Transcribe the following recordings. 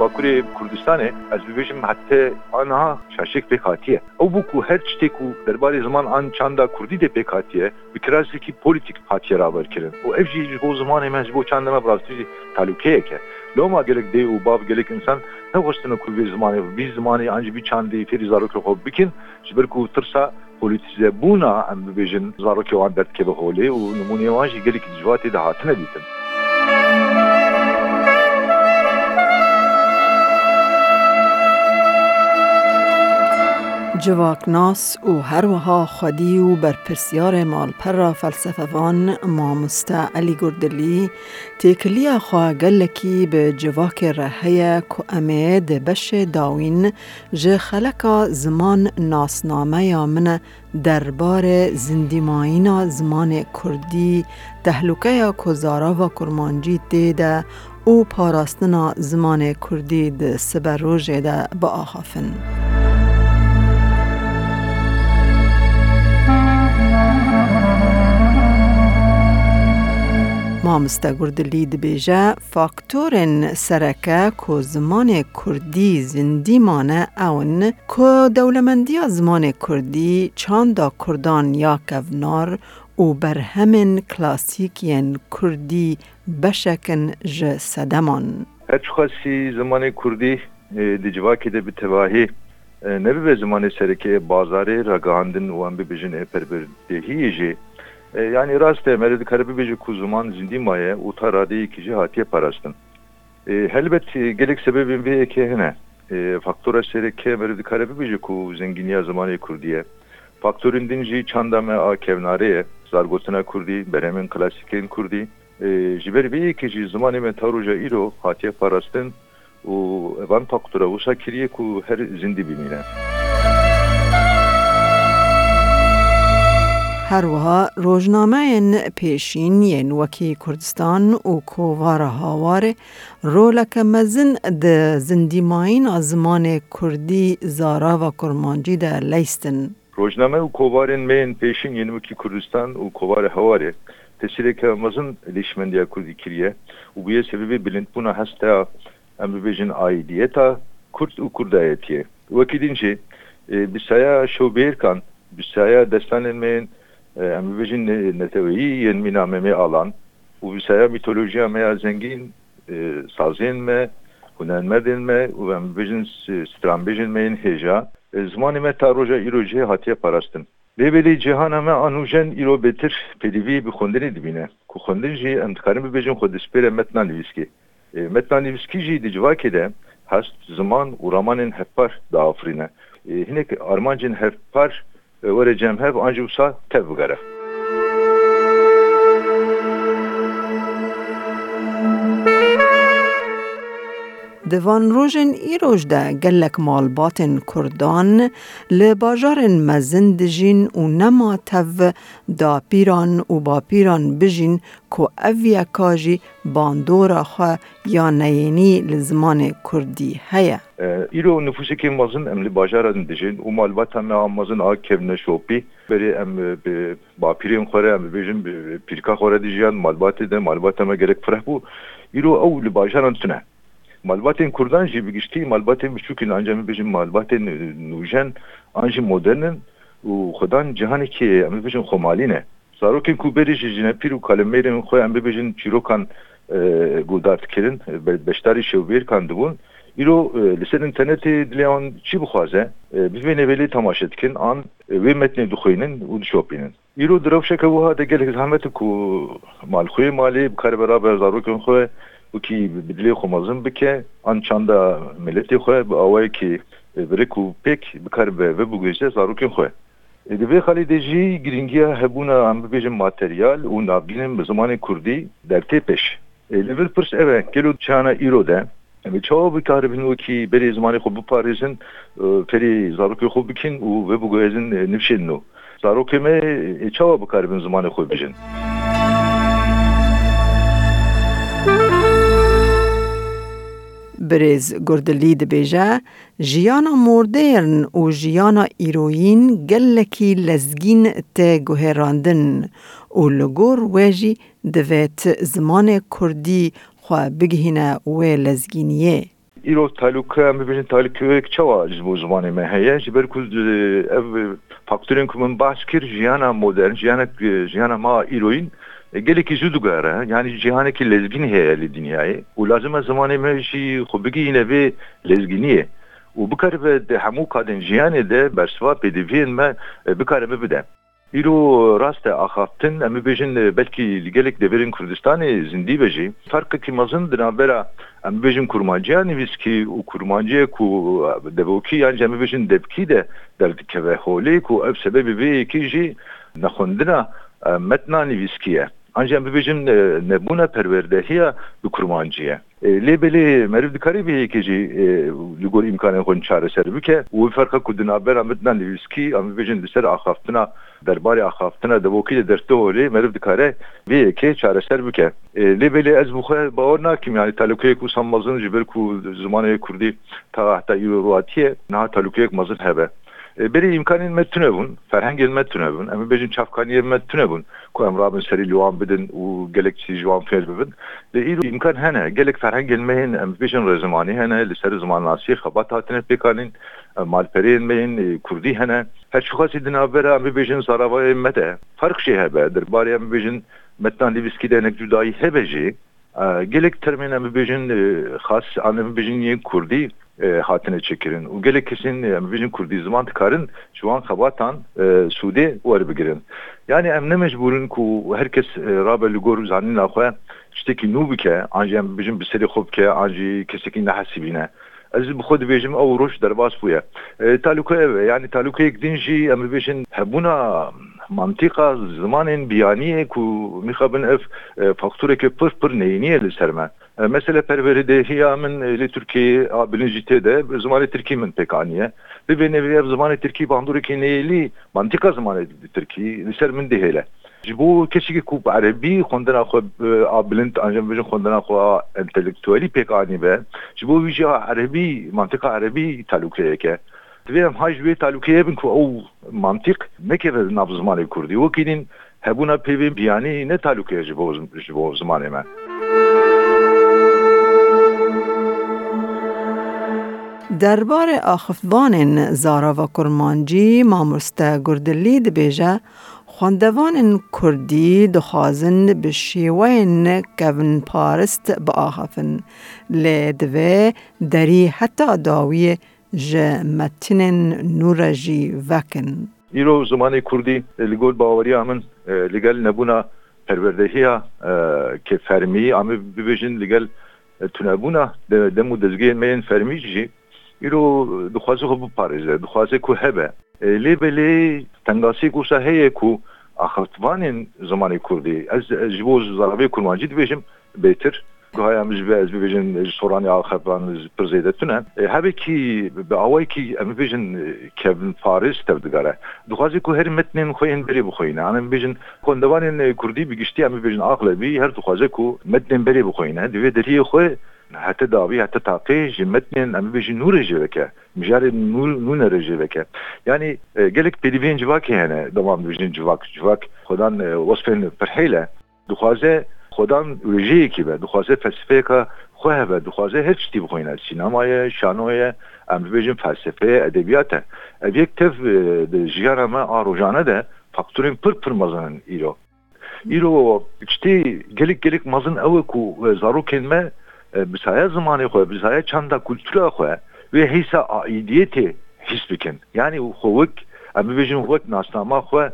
بشی کردینه Bakurê Kurdistanê ez bibêjim hete anha şaşek pêk hatiye. Ew bû ku her tiştê ku derbarê ziman an çanda Kurdî de pêk hatiye bi kirasekî politik hatiye raberkirin. û ev jî ji bo zimanê me ji bo çanda me rastî jî talûkeyek e. Loma gelek dê û bav gelek insan nexwestin ku vê zimanê vî zimanê an jî vî çandê fêrî zarokê xwe bikin ji ber ku tirsa politize bûna em bibêjin zarokê wan derdkeve holê û nimûneyê wan jî gelekî civatê de hatine dîtin. جواک ناس و هر وها خودی و بر پرسیار مالپر فلسفوان مامستا علی گردلی تیکلی خواه گلکی به جواک رهی که امید بش داوین جه خلکا زمان ناسنامه یا من دربار زندیمایینا زمان کردی تهلوکه یا کزارا و کرمانجی دیده او پاراستنا زمان کردی ده سبروژه ده با آخافن. مامستا گردلی دبیجه فاکتورن سرکه که زمان کردی زندی مانه اون که دولمندی زمان کردی چاندا کردان یا کونار و بر همین کلاسیکین کردی بشکن ج سدمان هر خاصی زمان کردی دجواکی ده به تواهی نبی به زمان سرکه بازار رگاندن و هم ببیجن پروردهی جی yani raste meredi karabibeji kuzuman zindi maye utarade ikici hatiye parastın. E, helbet gelek sebebin bir ekehine e, faktora sereke meredi karabibeji ku zenginiya zamanı kurdiye. Faktörün dinci çandame a kevnareye zargotuna kurdi, beremin klasikin kurdi. E, jiber bir ikici zamanı me taruca iro hatiye parastın. U evan faktora usa kiriye ku her zindi bimine. هروها روزنامه پیشین ین وکی کردستان و کووار هاوار رولک مزن ده زندیماین زمان کردی زارا و کرمانجی ده لیستن. روزنامه و کووارن مین پیشین ین وکی کردستان و کووار هاواره تسیرک مزن لیشمندیا کردی کریه و بیه سببی بلند بونا هستا ام ببیجن آیدیتا کرد و کردایتیه. وکی دینچه بسایا شوبیر کان بسایا دستانن ee, əmvecin netəvəyi yenmin aməmi alan, u visaya mitolojiya məyə zəngin e, sazinmə, hunənmədinmə, u əmvecin stranbejinməyin heja, e, zmani mə taroja irojiyə hatiyə parastın. Bebeli cihana me anujen iro betir pedivi bi xondinê dibîne. Ku xondin jî em dikarin bibêjin xwe despêre metna nivîskê. E, metna nivîskî jî di civakê de hest ziman û ramanên hevpar daafirîne. Hinek armancên որը ջեմ հեվ անջուսա թե վգարը دوان روژن ای روژ ده گلک مالباتن کردان لباجار مزند جین و نما تو دا پیران و با پیران بجین که او یکاجی باندورا خواه یا نینی لزمان کردی هیا ایرو نفوسی که مزن ام لباجارن دجین و مالبات هم مزن ها کبن شوپی بری ام با پیرین خوره ام بجین پیرکا خوره دیجین مالبات ده مالبات هم گرک فره بو ایرو او لباجارن تنه malbatên Kurdan jî bi giştî malbatên biçûkîn anca min bêjin malbatên nûjen an jî modernin û xwedan cihanekî em bibêjin xwemalî ne zarokên ku berî ji jinepîr û kalemêrên xwe em bibêjin çîrokan guhdar dikirin beşdarî şewbêrkan dibûn. Îro li ser internetê dilê wan çi bixwaze? Bivê nevelê temaşe dikin an wê metnê dixwînin û dişopînin. Îro direwşeke wiha de gelek zehmet ku malxwê malê bikare beraber zarokên xwe وکی بدلی خو مزم بکه آن چند ملتی خو به آوای کی برکو پک بکار به و بگویشه زاروکن خو دوی خالی دیجی گرینگیا هبونا هم ببیجم ماتریال و نابینم به زمان کردی در تیپش لیول پرس اوه گلو چانا ایرو ده Em çawa bikaribin wekî berê zimanê xwe biparêzin ferê zarokê xwe bikin û ve biguhezin nifşên nû. Zarokê me çawa bikaribin zimanê xwe bijin. برێز گردلی دبێژە ژیانە مۆردێرن برز گردلی دبیجه جیانا مردرن و جیانا ایروین گلکی لزگین ته گوهراندن و لگور واجی دویت زمان کردی خوا بگهینه و لزگینیه ایرو تعلق هم ببینید تعلق چوا جبو زمانی من هیا جبر کل اف فاکتورین که من بحث کرد جیانا مدرن جیانا, جیانا ما ایروین zû digere yani cîhanekî lezgîn heye li dinyayê û lazim e zimanê me jî xwe bigihîne vê lezgîniyê û bikaribe di hemû kadên jiyanê de bersiva pêdiviyên me bikaribe bide. Îro rast e axaftin em bibêjin belkî li gelek deverên Kurdistanê zindî be jî ferqekî mezin di navbera em bibêjin kurmanciya nivîskî û kurmanciyê ku devokî yan em bibêjin debkî de derdikeve holê ku ev sebebî vê yekî jî nexwendina metna nivîskî ye. Ancak bibêjin nebûna perwerdehiya bi kurmanciye. Lê belê meriv dikarî bê yekê li gor imkanên xwe çareser bike û wî ferqa ku di navbera mitna nivîskî em bibêjin li ser axaftina derbarê axaftina devokî de derste holê meriv dikare vê yekê çareser bike. Lê belê ez xwe bawer nakim yani talukeyek û san mezin ji ber ku zimanê Kurdî ta heta îro rûatiye niha talukeyek mezin hebe. Berê imkanên me tune bûn ferhengên me tune bûn em bêjin çavkaniyê me tune bûn ku em rabin serî liwan bidin û gelek ji wan fêr bibin. Li îro imkan hene gelek ferhengên me hên em bêjin rêzimanî hene li ser zimannasiyê xebat hatine pêkanîn malpereyên me hên kurdî hene. Her çi xasî di navbera em bêjin zaravayê me de ferq jê hebe derbarê em bêjin metna nivîskî de hinek cudayî hebe jî gelek termên em bêjin xas an em bêjin e, hatine çekirin. Gelekişin yani e, bizim kurdiz zaman tıkarın şu an kabatan e, Suudi uarı girin. Yani emne mecburun ku herkes e, rabe ligor zanin lakhoya çteki nubike anjem bizim bir seri hobke anji kesekin hasibine. Ez bi xwe dibêjim ew roj derbas bûye. E, Taluka ev e yani talukayek din jî em dibêjin hebûna mantiqa zimanên biyaniyê ku mixabin ev e, faktureke pir pir neyîniye li ser me. Mesela perveredehiya min li Türkiye bilincî tê de zimanê Tirkî min pêk aniye. Bibê nevê ev zimanê Tirkî bandoreke neyîlî mantıqa zimanê Tirkî li ser min dihêle. Ji bo kesekî ku erebî xwendina xwe a bilind ancam bêjin xwendina xwe entelektûelî pêk anî be ji bo wî jî erebî mantıqa erebî talûkeyeke. Divê em hay ji wê talûkeyê bin ku ew mantık nekeve nav zimanê Kurdî wekînin hebûna pêvên biyanî ne talûkeye ji bo ji دربار آخفوان زارا و کرمانجی مامرست گردلی دبیجه خواندوان کردی دخوازن به شیوین کون پارست با آخفن لیدوه دری حتی داوی جمتین نورجی وکن. ایرو زمان کردی لگل باوری همین لگل نبونا پروردهی ها که فرمی همه ببیشن لگل تنبونا دمو دزگی مین فرمی جی. ایرو دخوازه خو بپارزه دخوازه کو هبه لی بلی تنگاسی کو سهیه کو آخرتوانین زمانی کردی از جبو زرابی کرمانجی دبیشم بهتر هایم جبه از ببیجن سورانی آخربان پرزیده تونه هبه کی به آوائی کی ام ببیجن کبن فارس تبدگاره دخوازی که هر متنین خوین بری بخوین ام ببیجن کندوان کردی بگشتی ام ببیجن آقلبی هر دخوازی که متنین بری بخوین دوی دریه خوی حتی داوی حتی تاقی جی متنین امی بیجی نور جی بکه مجار نور نور جی بکه یعنی گلک پیدیوین جواکی هنه دوام بیجین جواک جواک خودان وصفین پرحیله دخوازه yani gelek pêdiviyên civakê hene devam bibêjin civak civak xwedan wasfên pirhêle dixwaze خودان رژەیەکی بە دخوازێ فەسفەیەکە خۆ هەبە دخوازێ هەر شتی بخۆینە سینمایە شانۆیە ئەم ببێژین فەلسفەیە ئەدەبیاتە ئەبێک تەف ژیانەمە ئاڕۆژانە دە فاکتورین پر پر مەزنن ئیرۆ ئیرۆ شتی gelek gelek mezin ew ku zarokên me bisaya zimanê xwe bisaya çanda kultura xwe wê hêsa aidiyetê his bikin yani xwe wek em bibêjin wek nasnama xwe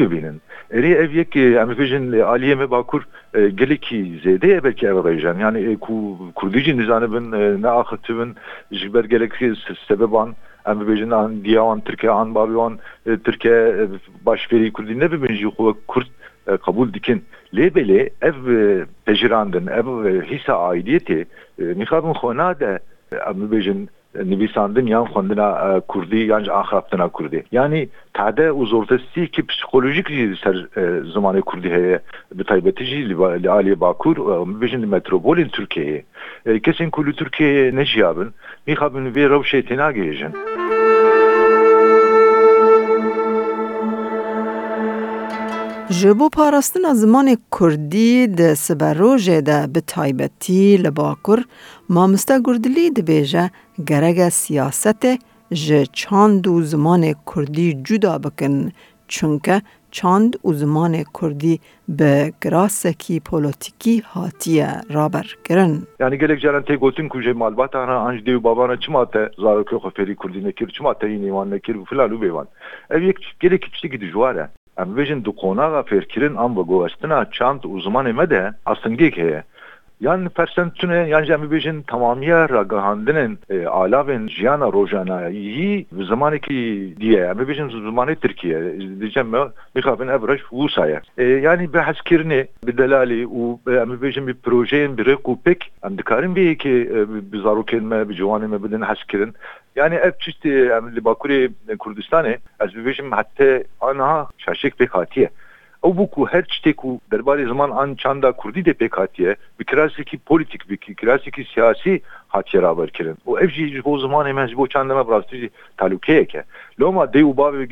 bibînin erê ev yek em bibêjin aliyê me bakur gelekî zêdeye ev rêjan yani ku kurdî jî nizanibin neaxitibin ji ber gelek sebeban em bibêjin an diyawan Tirkiye an babiwan Tirkiye başferî Kurdî nebibin jî xwe Kurd kabul dikin lebeli ev pejirandın ev e, hisse aidiyeti e, mikabın khona da em bejin نویساندن یا خوندنا کردی یا آخرافتنا کردی یعنی تعده و زورتستی که پسیکولوژیک جی سر زمان کردی هه به تایبتی جی لعالی باکور و بیشن متروپول ترکیه کسی کلی ترکیه نجیابن میخوابن وی روشه تناگیجن جبو پاراستن زمان کردی ده سبروژه ده به تایبتی لباکر مامستا گردلی ده بیجه گرگ سیاست ژ چاند و زمان کردی جدا بکن چونکه چاند و زمان کردی به گراسکی پولیتیکی هاتیه رابر کرن یعنی گلک جرن تی گوتن کوجه مالبات هنه انج دیو بابانا چما ته زارکو خفری کردی نکر چما ته این ایمان نکر و فلالو بیوان. او یک گلک کچتی که دجواره ام بجن دو قوناغا فرکرین ام بگو استنا چاند و زمان مده؟ اصنگیک هیه yani persentüne yani em vejin tamamiye ragahandinin e, alavin jiyana rojana iyi zamanı ki diye em vejin zamanı Türkiye diyeceğim mi mikafin evreş vusaya e, yani behas kirni bidelali u em vejin bir projeyin bir rekupek em dikarin bir ki e, bir zarukelme bir civanime bidin haskirin yani ev çeşitli li Bakuri Kurdistanê ez bibêjim hete anha şaşek pêk hatiye. Kirasekî politik bi kirasekî siyasî hatiye raberkirin. û ev jî ji bo zimanê me ji bo çanda me birastî jî talûkeyek e. Loma dê û bavê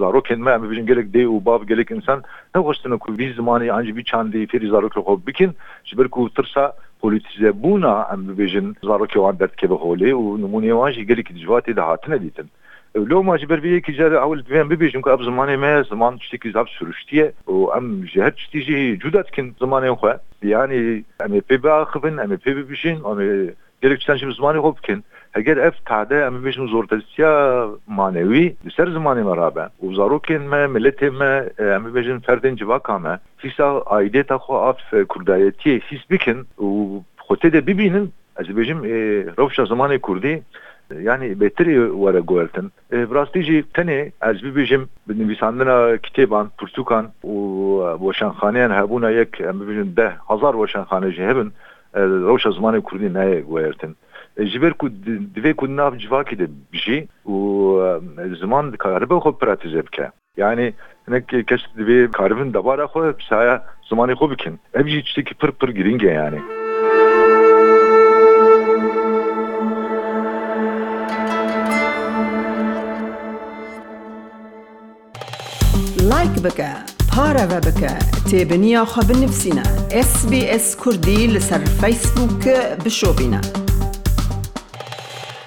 zarokên me em bibêjin gelek dê û bav gelek insan ne xwestin ku vî zimanê an jî vî çandê fêrî zarokê xwe bikin ji ber ku tirsa politize bûna em bibêjin zarokê wan derdkeve holê û numûneyê wan jî gelekî dijvatê de hatine dîtin. لو ما جبر بيه كي جا أول بيان بيبي جمك أب زماني ما زمان تشتي كي زاب سرشتيه و أم جهت تشتي جي جودات كن زماني خو يعني ام بي با خبن ام بي بيشين ام جلك تشتنش زماني خو بكن اگر أف تعده ام بيشم زور تلسيا مانوي لسر زماني مرابا كن ما ملت ما ام بيشم فردن جوا ما فيسا آيدي تخو آف كردايتي فيس بكن. و خوتي دي بيبينن. از بيجم إيه، روشا زماني كردي. Yani betri wara goeltin brastici tene ez bibêjim bi nivîsandina kitêban pirtûkan û weşanxaneyan hebûna yek em bibêjin deh hezar weşanxane jî hebin rewşa zimanê Kurdî naye goertin ji ber ku divê ku nav civakê de bijî û ziman dikaribe xwe pratize bike yani hinek kes divê karibin debara xwe saya zimanê xwe bikin. Ev jî tiştekî pir pir giring e yani بکە پارەوە بکە تێبنییا خە بنفسینە SسBS کوردی لەسەر فیسبووکە بشۆبینە.